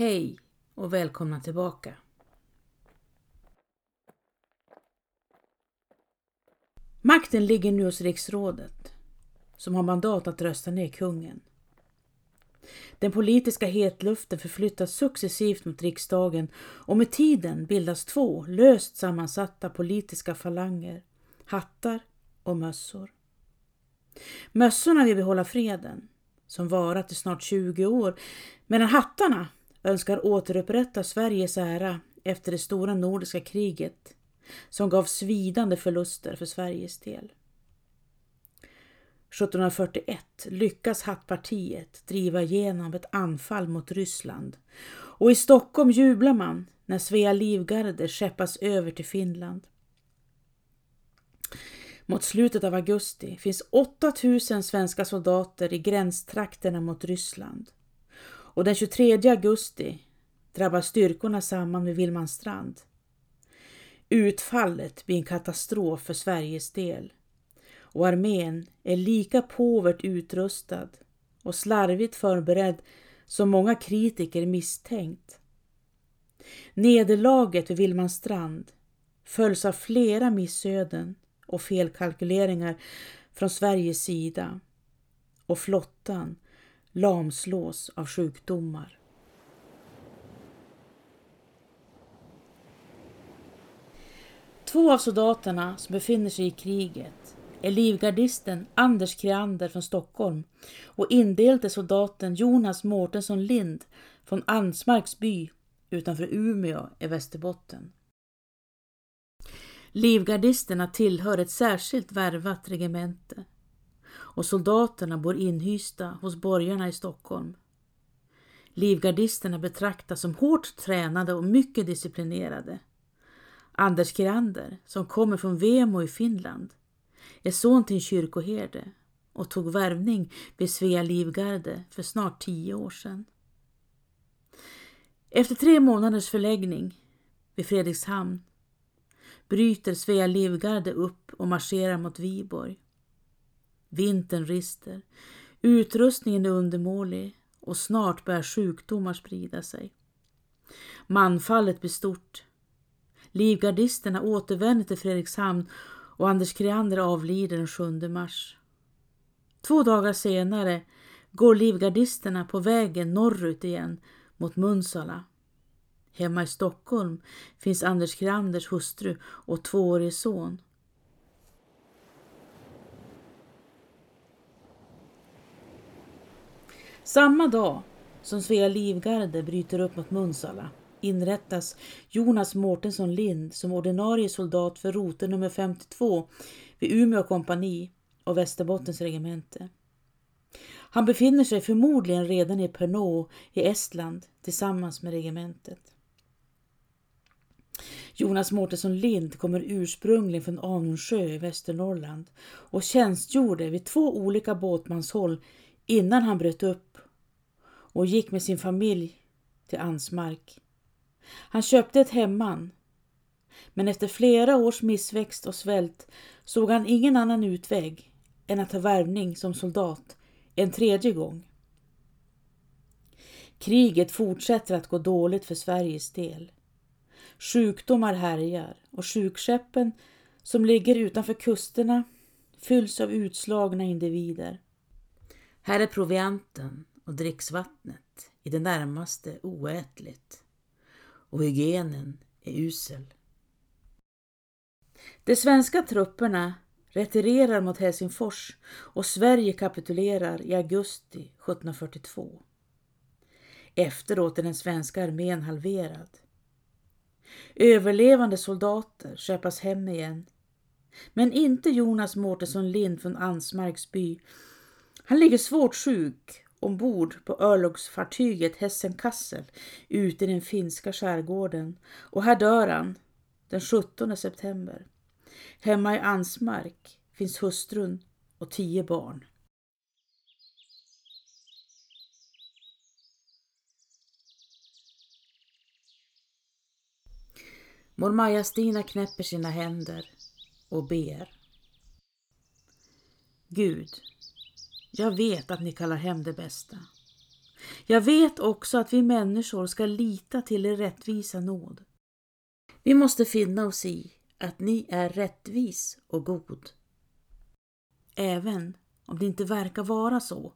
Hej och välkomna tillbaka. Makten ligger nu hos riksrådet som har mandat att rösta ner kungen. Den politiska hetluften förflyttas successivt mot riksdagen och med tiden bildas två löst sammansatta politiska falanger, hattar och mössor. Mössorna vill behålla freden, som varat i snart 20 år, medan hattarna önskar återupprätta Sveriges ära efter det stora nordiska kriget som gav svidande förluster för Sveriges del. 1741 lyckas Hattpartiet driva igenom ett anfall mot Ryssland och i Stockholm jublar man när Svea livgarde skeppas över till Finland. Mot slutet av augusti finns 8000 svenska soldater i gränstrakterna mot Ryssland och den 23 augusti drabbar styrkorna samman med Vilmanstrand. Utfallet blir en katastrof för Sveriges del och armén är lika påvert utrustad och slarvigt förberedd som många kritiker misstänkt. Nederlaget vid Vilmanstrand följs av flera missöden och felkalkyleringar från Sveriges sida och flottan lamslås av sjukdomar. Två av soldaterna som befinner sig i kriget är livgardisten Anders Kreander från Stockholm och indelte soldaten Jonas Mårtensson Lind från Ansmarks by utanför Umeå i Västerbotten. Livgardisterna tillhör ett särskilt värvat regemente och soldaterna bor inhysta hos borgarna i Stockholm. Livgardisterna betraktas som hårt tränade och mycket disciplinerade. Anders Kirander, som kommer från Vemo i Finland, är son till en kyrkoherde och tog värvning vid Svea livgarde för snart tio år sedan. Efter tre månaders förläggning vid Fredrikshamn bryter Svea livgarde upp och marscherar mot Viborg. Vintern rister, utrustningen är undermålig och snart börjar sjukdomar sprida sig. Manfallet blir stort. Livgardisterna återvänder till Fredrikshamn och Anders Kreander avlider den 7 mars. Två dagar senare går livgardisterna på vägen norrut igen mot Munsala. Hemma i Stockholm finns Anders Kreanders hustru och tvåårige son. Samma dag som Svea livgarde bryter upp mot Munsala inrättas Jonas Mårtensson Lind som ordinarie soldat för rote nummer 52 vid Umeå kompani och Västerbottens regemente. Han befinner sig förmodligen redan i Pernod i Estland tillsammans med regementet. Jonas Mårtensson Lind kommer ursprungligen från Anundsjö i Västernorrland och tjänstgjorde vid två olika båtmanshåll innan han bröt upp och gick med sin familj till Ansmark. Han köpte ett hemman, men efter flera års missväxt och svält såg han ingen annan utväg än att ta värvning som soldat en tredje gång. Kriget fortsätter att gå dåligt för Sveriges del. Sjukdomar härjar och sjukskeppen som ligger utanför kusterna fylls av utslagna individer. Här är provianten och dricksvattnet i det närmaste oätligt och hygienen är usel. De svenska trupperna retirerar mot Helsingfors och Sverige kapitulerar i augusti 1742. Efteråt är den svenska armén halverad. Överlevande soldater köpas hem igen. Men inte Jonas Mårtensson Lind från Ansmarks by. Han ligger svårt sjuk ombord på örlogsfartyget Hessen-Kassel ute i den finska skärgården och här dör han den 17 september. Hemma i Ansmark finns hustrun och tio barn. Mor Maja-Stina knäpper sina händer och ber. Gud, jag vet att ni kallar hem det bästa. Jag vet också att vi människor ska lita till er rättvisa nåd. Vi måste finna oss i att ni är rättvis och god. Även om det inte verkar vara så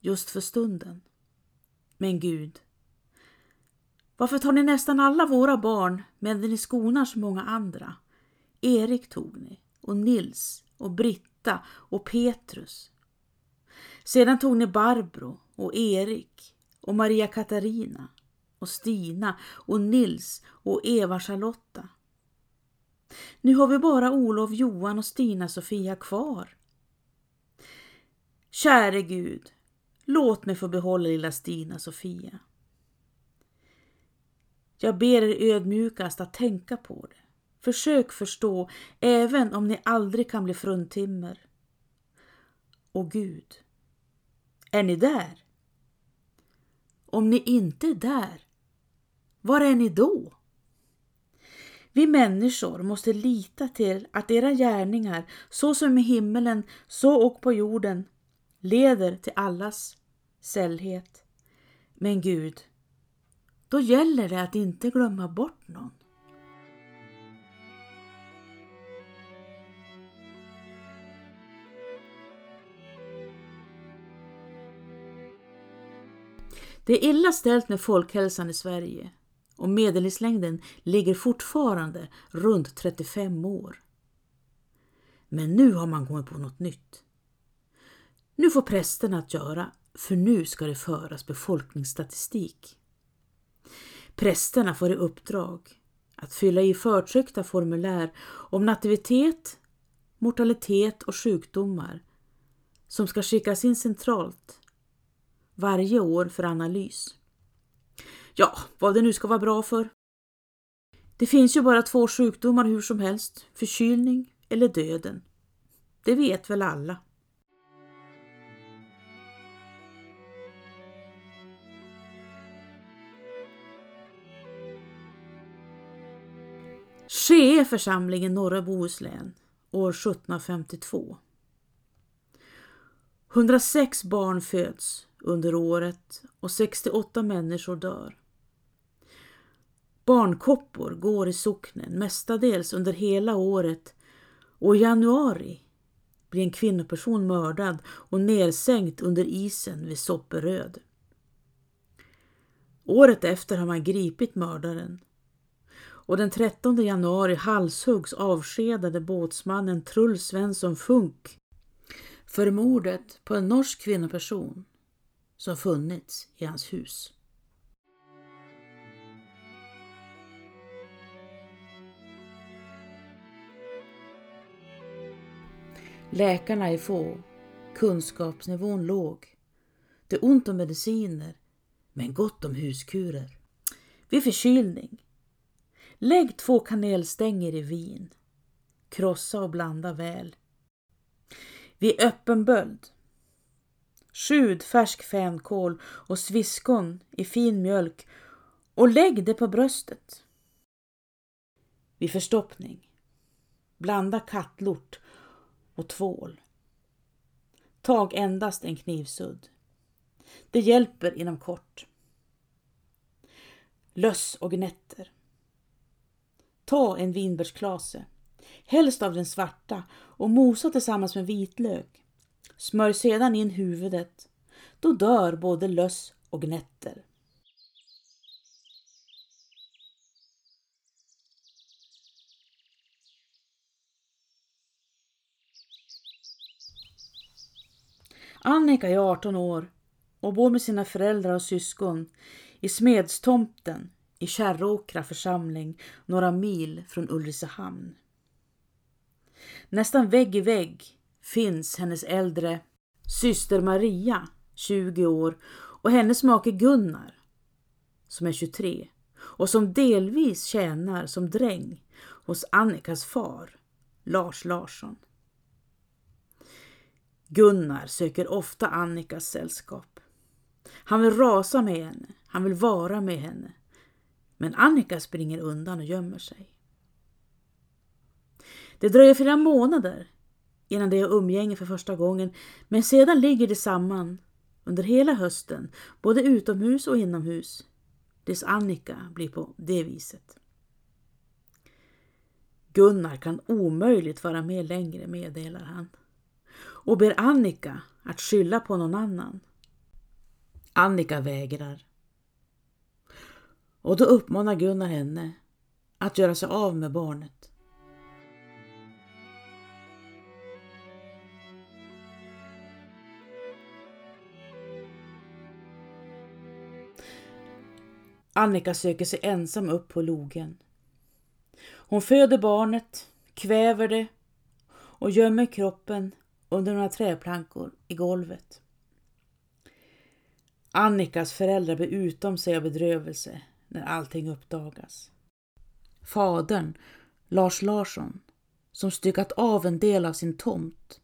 just för stunden. Men Gud, varför tar ni nästan alla våra barn men ni skonar så många andra? Erik tog ni, och Nils, och Britta och Petrus. Sedan tog ni Barbro och Erik och Maria Katarina och Stina och Nils och Eva-Charlotta. Nu har vi bara Olof, Johan och Stina-Sofia kvar. Käre Gud, låt mig få behålla lilla Stina-Sofia. Jag ber er ödmjukast att tänka på det. Försök förstå, även om ni aldrig kan bli fruntimmer. Och Gud, är ni där? Om ni inte är där, var är ni då? Vi människor måste lita till att era gärningar, så som i himmelen, så och på jorden, leder till allas sällhet. Men Gud, då gäller det att inte glömma bort någon. Det är illa ställt med folkhälsan i Sverige och medellivslängden ligger fortfarande runt 35 år. Men nu har man kommit på något nytt. Nu får prästerna att göra, för nu ska det föras befolkningsstatistik. Prästerna får i uppdrag att fylla i förtryckta formulär om nativitet, mortalitet och sjukdomar som ska skickas in centralt varje år för analys. Ja, vad det nu ska vara bra för. Det finns ju bara två sjukdomar hur som helst, förkylning eller döden. Det vet väl alla. Skee församling i norra Bohuslän år 1752. 106 barn föds under året och 68 människor dör. Barnkoppor går i socknen mestadels under hela året och i januari blir en kvinnoperson mördad och nedsänkt under isen vid Sopperöd. Året efter har man gripit mördaren och den 13 januari halshuggs avskedade båtsmannen Truls Svensson Funk för mordet på en norsk kvinnoperson som funnits i hans hus. Läkarna är få, kunskapsnivån låg. Det är ont om mediciner, men gott om huskurer. Vid förkylning, lägg två kanelstänger i vin. Krossa och blanda väl. Vid öppen böld, Sjud färsk fänkål och sviskon i fin mjölk och lägg det på bröstet. Vid förstoppning. Blanda kattlort och tvål. Tag endast en knivsudd. Det hjälper inom kort. Löss och gnetter. Ta en vinbärsklase, helst av den svarta och mosa tillsammans med vitlök Smörj sedan in huvudet. Då dör både löss och gnätter. Annika är 18 år och bor med sina föräldrar och syskon i Smedstomten i Kärråkra församling några mil från Ulricehamn. Nästan vägg i vägg finns hennes äldre syster Maria, 20 år, och hennes make Gunnar, som är 23 och som delvis tjänar som dräng hos Annikas far, Lars Larsson. Gunnar söker ofta Annikas sällskap. Han vill rasa med henne, han vill vara med henne. Men Annika springer undan och gömmer sig. Det dröjer flera månader innan de är umgänge för första gången, men sedan ligger de samman under hela hösten, både utomhus och inomhus, tills Annika blir på det viset. Gunnar kan omöjligt vara med längre, meddelar han och ber Annika att skylla på någon annan. Annika vägrar. Och då uppmanar Gunnar henne att göra sig av med barnet. Annika söker sig ensam upp på logen. Hon föder barnet, kväver det och gömmer kroppen under några träplankor i golvet. Annikas föräldrar blir utom sig av bedrövelse när allting uppdagas. Fadern, Lars Larsson, som styckat av en del av sin tomt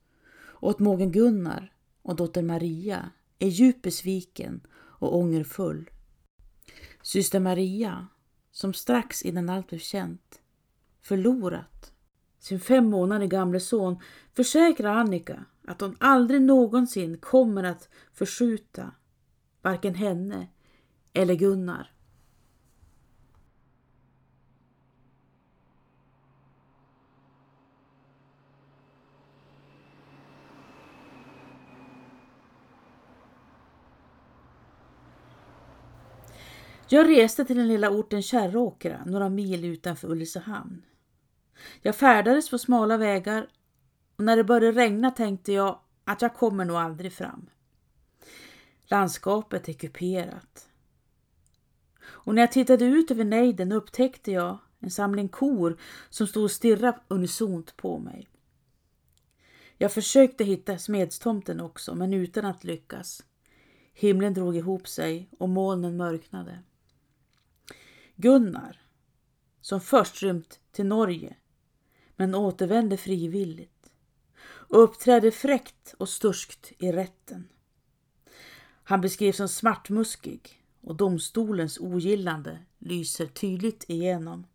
åt mågen Gunnar och dottern Maria, är djupt besviken och ångerfull. Syster Maria, som strax innan allt blev känt förlorat sin fem månader gamle son försäkrar Annika att hon aldrig någonsin kommer att förskjuta varken henne eller Gunnar. Jag reste till den lilla orten Kärråkra, några mil utanför Ulricehamn. Jag färdades på smala vägar och när det började regna tänkte jag att jag kommer nog aldrig fram. Landskapet är kuperat. Och när jag tittade ut över nejden upptäckte jag en samling kor som stod och stirrade unisont på mig. Jag försökte hitta smedstomten också, men utan att lyckas. Himlen drog ihop sig och molnen mörknade. Gunnar, som först rymt till Norge, men återvände frivilligt och uppträdde fräckt och sturskt i rätten. Han beskrivs som smartmuskig och domstolens ogillande lyser tydligt igenom.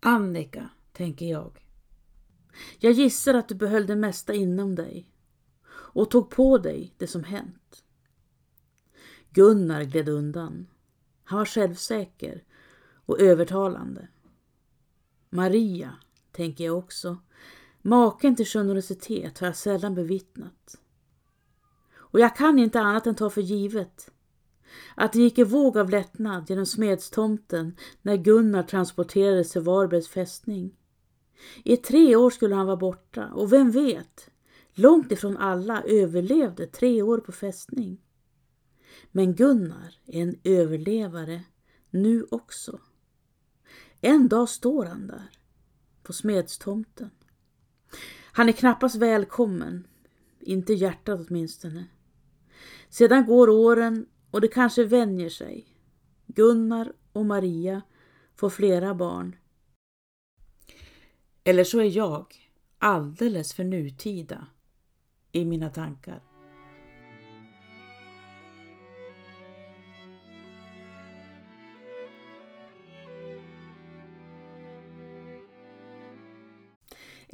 Annika, tänker jag. Jag gissar att du behöll det mesta inom dig och tog på dig det som hänt. Gunnar gled undan. Han var självsäker och övertalande. Maria, tänker jag också. Maken till generositet har jag sällan bevittnat. Och jag kan inte annat än ta för givet att det gick en våg av lättnad genom smedstomten när Gunnar transporterades till Varbergs fästning. I tre år skulle han vara borta och vem vet, långt ifrån alla överlevde tre år på fästning. Men Gunnar är en överlevare nu också. En dag står han där, på smedstomten. Han är knappast välkommen, inte hjärtat åtminstone. Sedan går åren och det kanske vänjer sig. Gunnar och Maria får flera barn. Eller så är jag alldeles för nutida i mina tankar.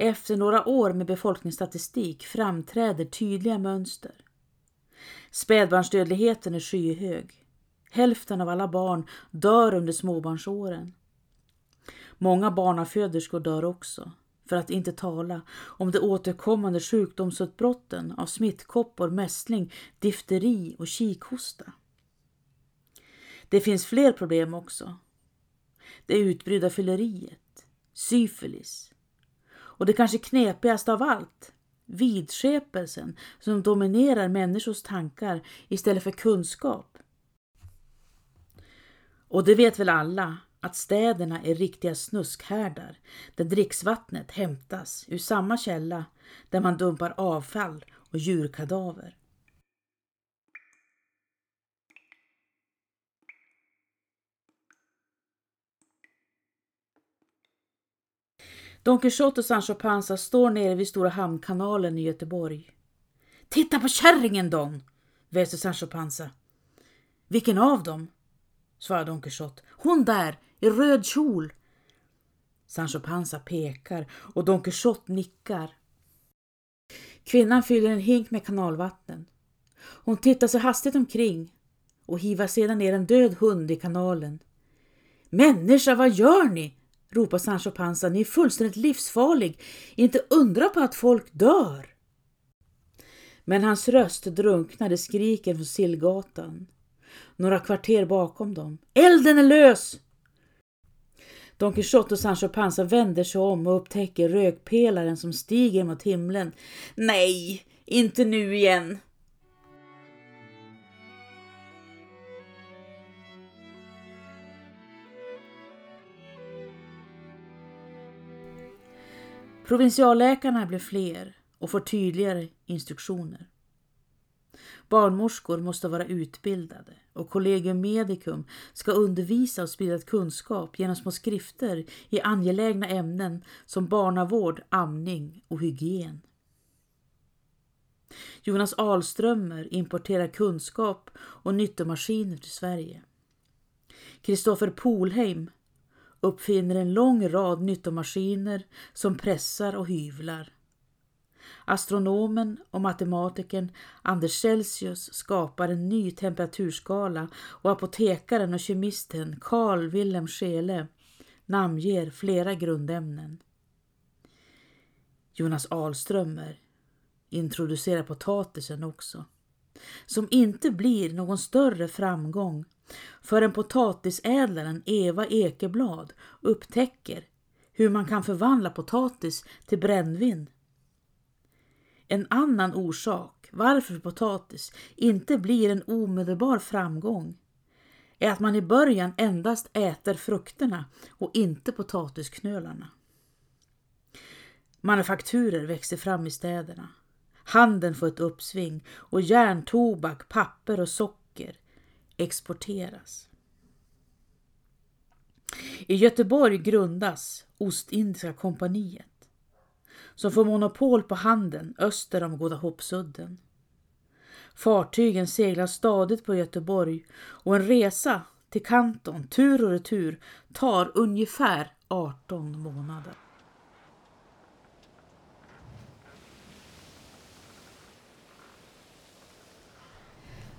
Efter några år med befolkningsstatistik framträder tydliga mönster. Spädbarnsdödligheten är skyhög. Hälften av alla barn dör under småbarnsåren. Många barnaföderskor dör också, för att inte tala om de återkommande sjukdomsutbrotten av smittkoppor, mässling, difteri och kikhosta. Det finns fler problem också. Det utbredda fylleriet, syfilis, och det kanske knepigaste av allt, vidskepelsen som dominerar människors tankar istället för kunskap. Och det vet väl alla att städerna är riktiga snuskhärdar där dricksvattnet hämtas ur samma källa där man dumpar avfall och djurkadaver. Don Quijote och Sancho Panza står nere vid Stora Hamnkanalen i Göteborg. Titta på kärringen Don! väser Sancho Panza. Vilken av dem? svarar Don Quijote. Hon där, i röd kjol. Sancho Panza pekar och Don Quijote nickar. Kvinnan fyller en hink med kanalvatten. Hon tittar sig hastigt omkring och hivar sedan ner en död hund i kanalen. Människa, vad gör ni? Ropar Sancho Panza. Ni är fullständigt livsfarlig. Inte undra på att folk dör. Men hans röst drunknade skriken från Sillgatan. Några kvarter bakom dem. Elden är lös! Don Quixote och Sancho Panza vänder sig om och upptäcker rökpelaren som stiger mot himlen. Nej, inte nu igen! Provinsialläkarna blir fler och får tydligare instruktioner. Barnmorskor måste vara utbildade och Collegium Medicum ska undervisa och sprida kunskap genom små skrifter i angelägna ämnen som barnavård, amning och hygien. Jonas Alströmer importerar kunskap och nyttomaskiner till Sverige. Kristoffer Polheim uppfinner en lång rad nyttomaskiner som pressar och hyvlar. Astronomen och matematikern Anders Celsius skapar en ny temperaturskala och apotekaren och kemisten Carl Wilhelm Scheele namnger flera grundämnen. Jonas Alströmer introducerar potatisen också, som inte blir någon större framgång förrän potatisädlaren Eva Ekeblad upptäcker hur man kan förvandla potatis till brännvin. En annan orsak varför potatis inte blir en omedelbar framgång är att man i början endast äter frukterna och inte potatisknölarna. Manufakturer växer fram i städerna. Handeln får ett uppsving och järntobak, papper och socker exporteras. I Göteborg grundas Ostindiska kompaniet som får monopol på handeln öster om Goda Hoppsudden. Fartygen seglar stadigt på Göteborg och en resa till Kanton tur och retur tar ungefär 18 månader.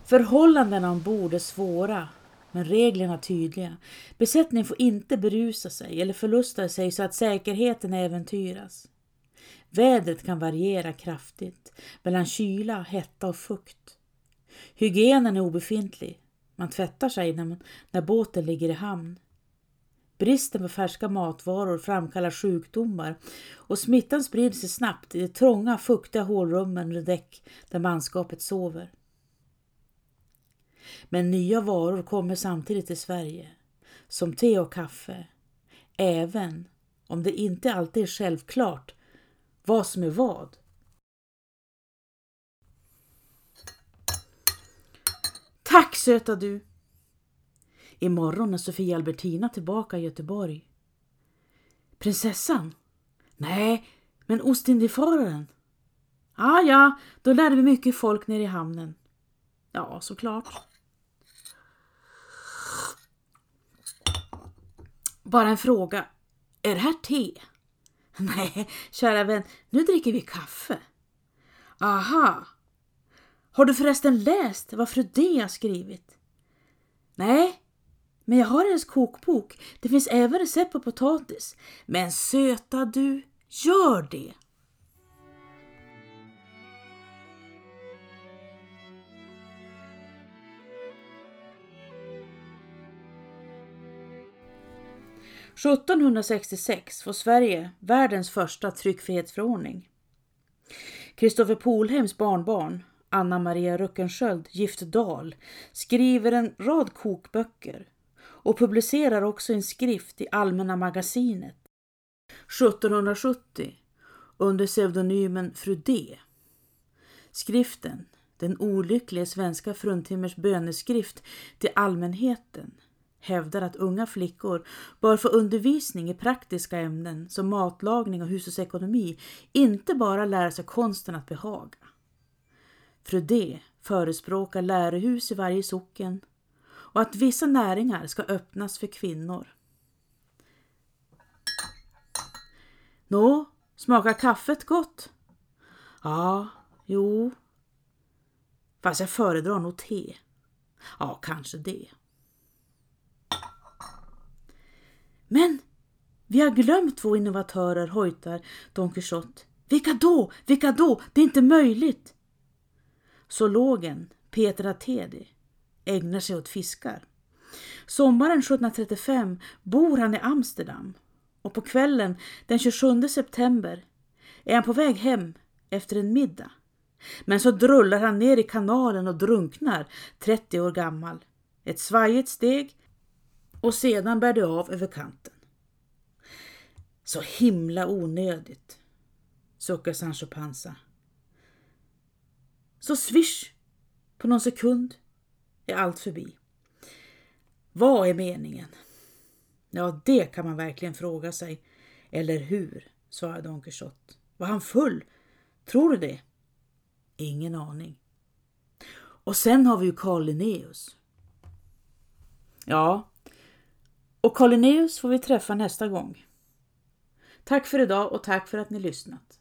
Förhållandena ombord är svåra men reglerna tydliga. Besättningen får inte berusa sig eller förlusta sig så att säkerheten äventyras. Vädret kan variera kraftigt mellan kyla, hetta och fukt. Hygienen är obefintlig. Man tvättar sig när, man, när båten ligger i hamn. Bristen på färska matvaror framkallar sjukdomar och smittan sprider sig snabbt i de trånga, fuktiga hålrummen under däck där manskapet sover. Men nya varor kommer samtidigt till Sverige, som te och kaffe, även om det inte alltid är självklart vad som är vad. Tack söta du! Imorgon är Sofia Albertina tillbaka i Göteborg. Prinsessan? Nej, men Ostindiefararen? Ah, ja, då lärde vi mycket folk nere i hamnen. Ja, såklart. Bara en fråga. Är det här te? Nej, kära vän, nu dricker vi kaffe. Aha. Har du förresten läst vad fru D har skrivit? Nej, men jag har hennes kokbok. Det finns även recept på potatis. Men söta du, gör det! 1766 får Sverige världens första tryckfrihetsförordning. Kristoffer Polhems barnbarn, Anna Maria Ruckensköld, gift Dahl, skriver en rad kokböcker och publicerar också en skrift i Allmänna magasinet 1770 under pseudonymen Fru D. Skriften, den olyckliga svenska fruntimmers böneskrift till allmänheten, hävdar att unga flickor bör få undervisning i praktiska ämnen som matlagning och hushållsekonomi, inte bara lära sig konsten att behaga. Fru D förespråkar lärohus i varje socken och att vissa näringar ska öppnas för kvinnor. Nå, smakar kaffet gott? Ja, jo. Fast jag föredrar nog te. Ja, kanske det. Men vi har glömt två innovatörer, hojtar Don Quixote. Vilka då? Vilka då? Det är inte möjligt! Zoologen Peter Atedi ägnar sig åt fiskar. Sommaren 1735 bor han i Amsterdam och på kvällen den 27 september är han på väg hem efter en middag. Men så drullar han ner i kanalen och drunknar, 30 år gammal. Ett svajigt steg och sedan bär det av över kanten. Så himla onödigt, suckar Sancho Panza. Så swish, på någon sekund är allt förbi. Vad är meningen? Ja, det kan man verkligen fråga sig. Eller hur? svarade Don Quixote. Var han full? Tror du det? Ingen aning. Och sen har vi ju Carl Linnaeus. Ja, och Carl får vi träffa nästa gång. Tack för idag och tack för att ni lyssnat.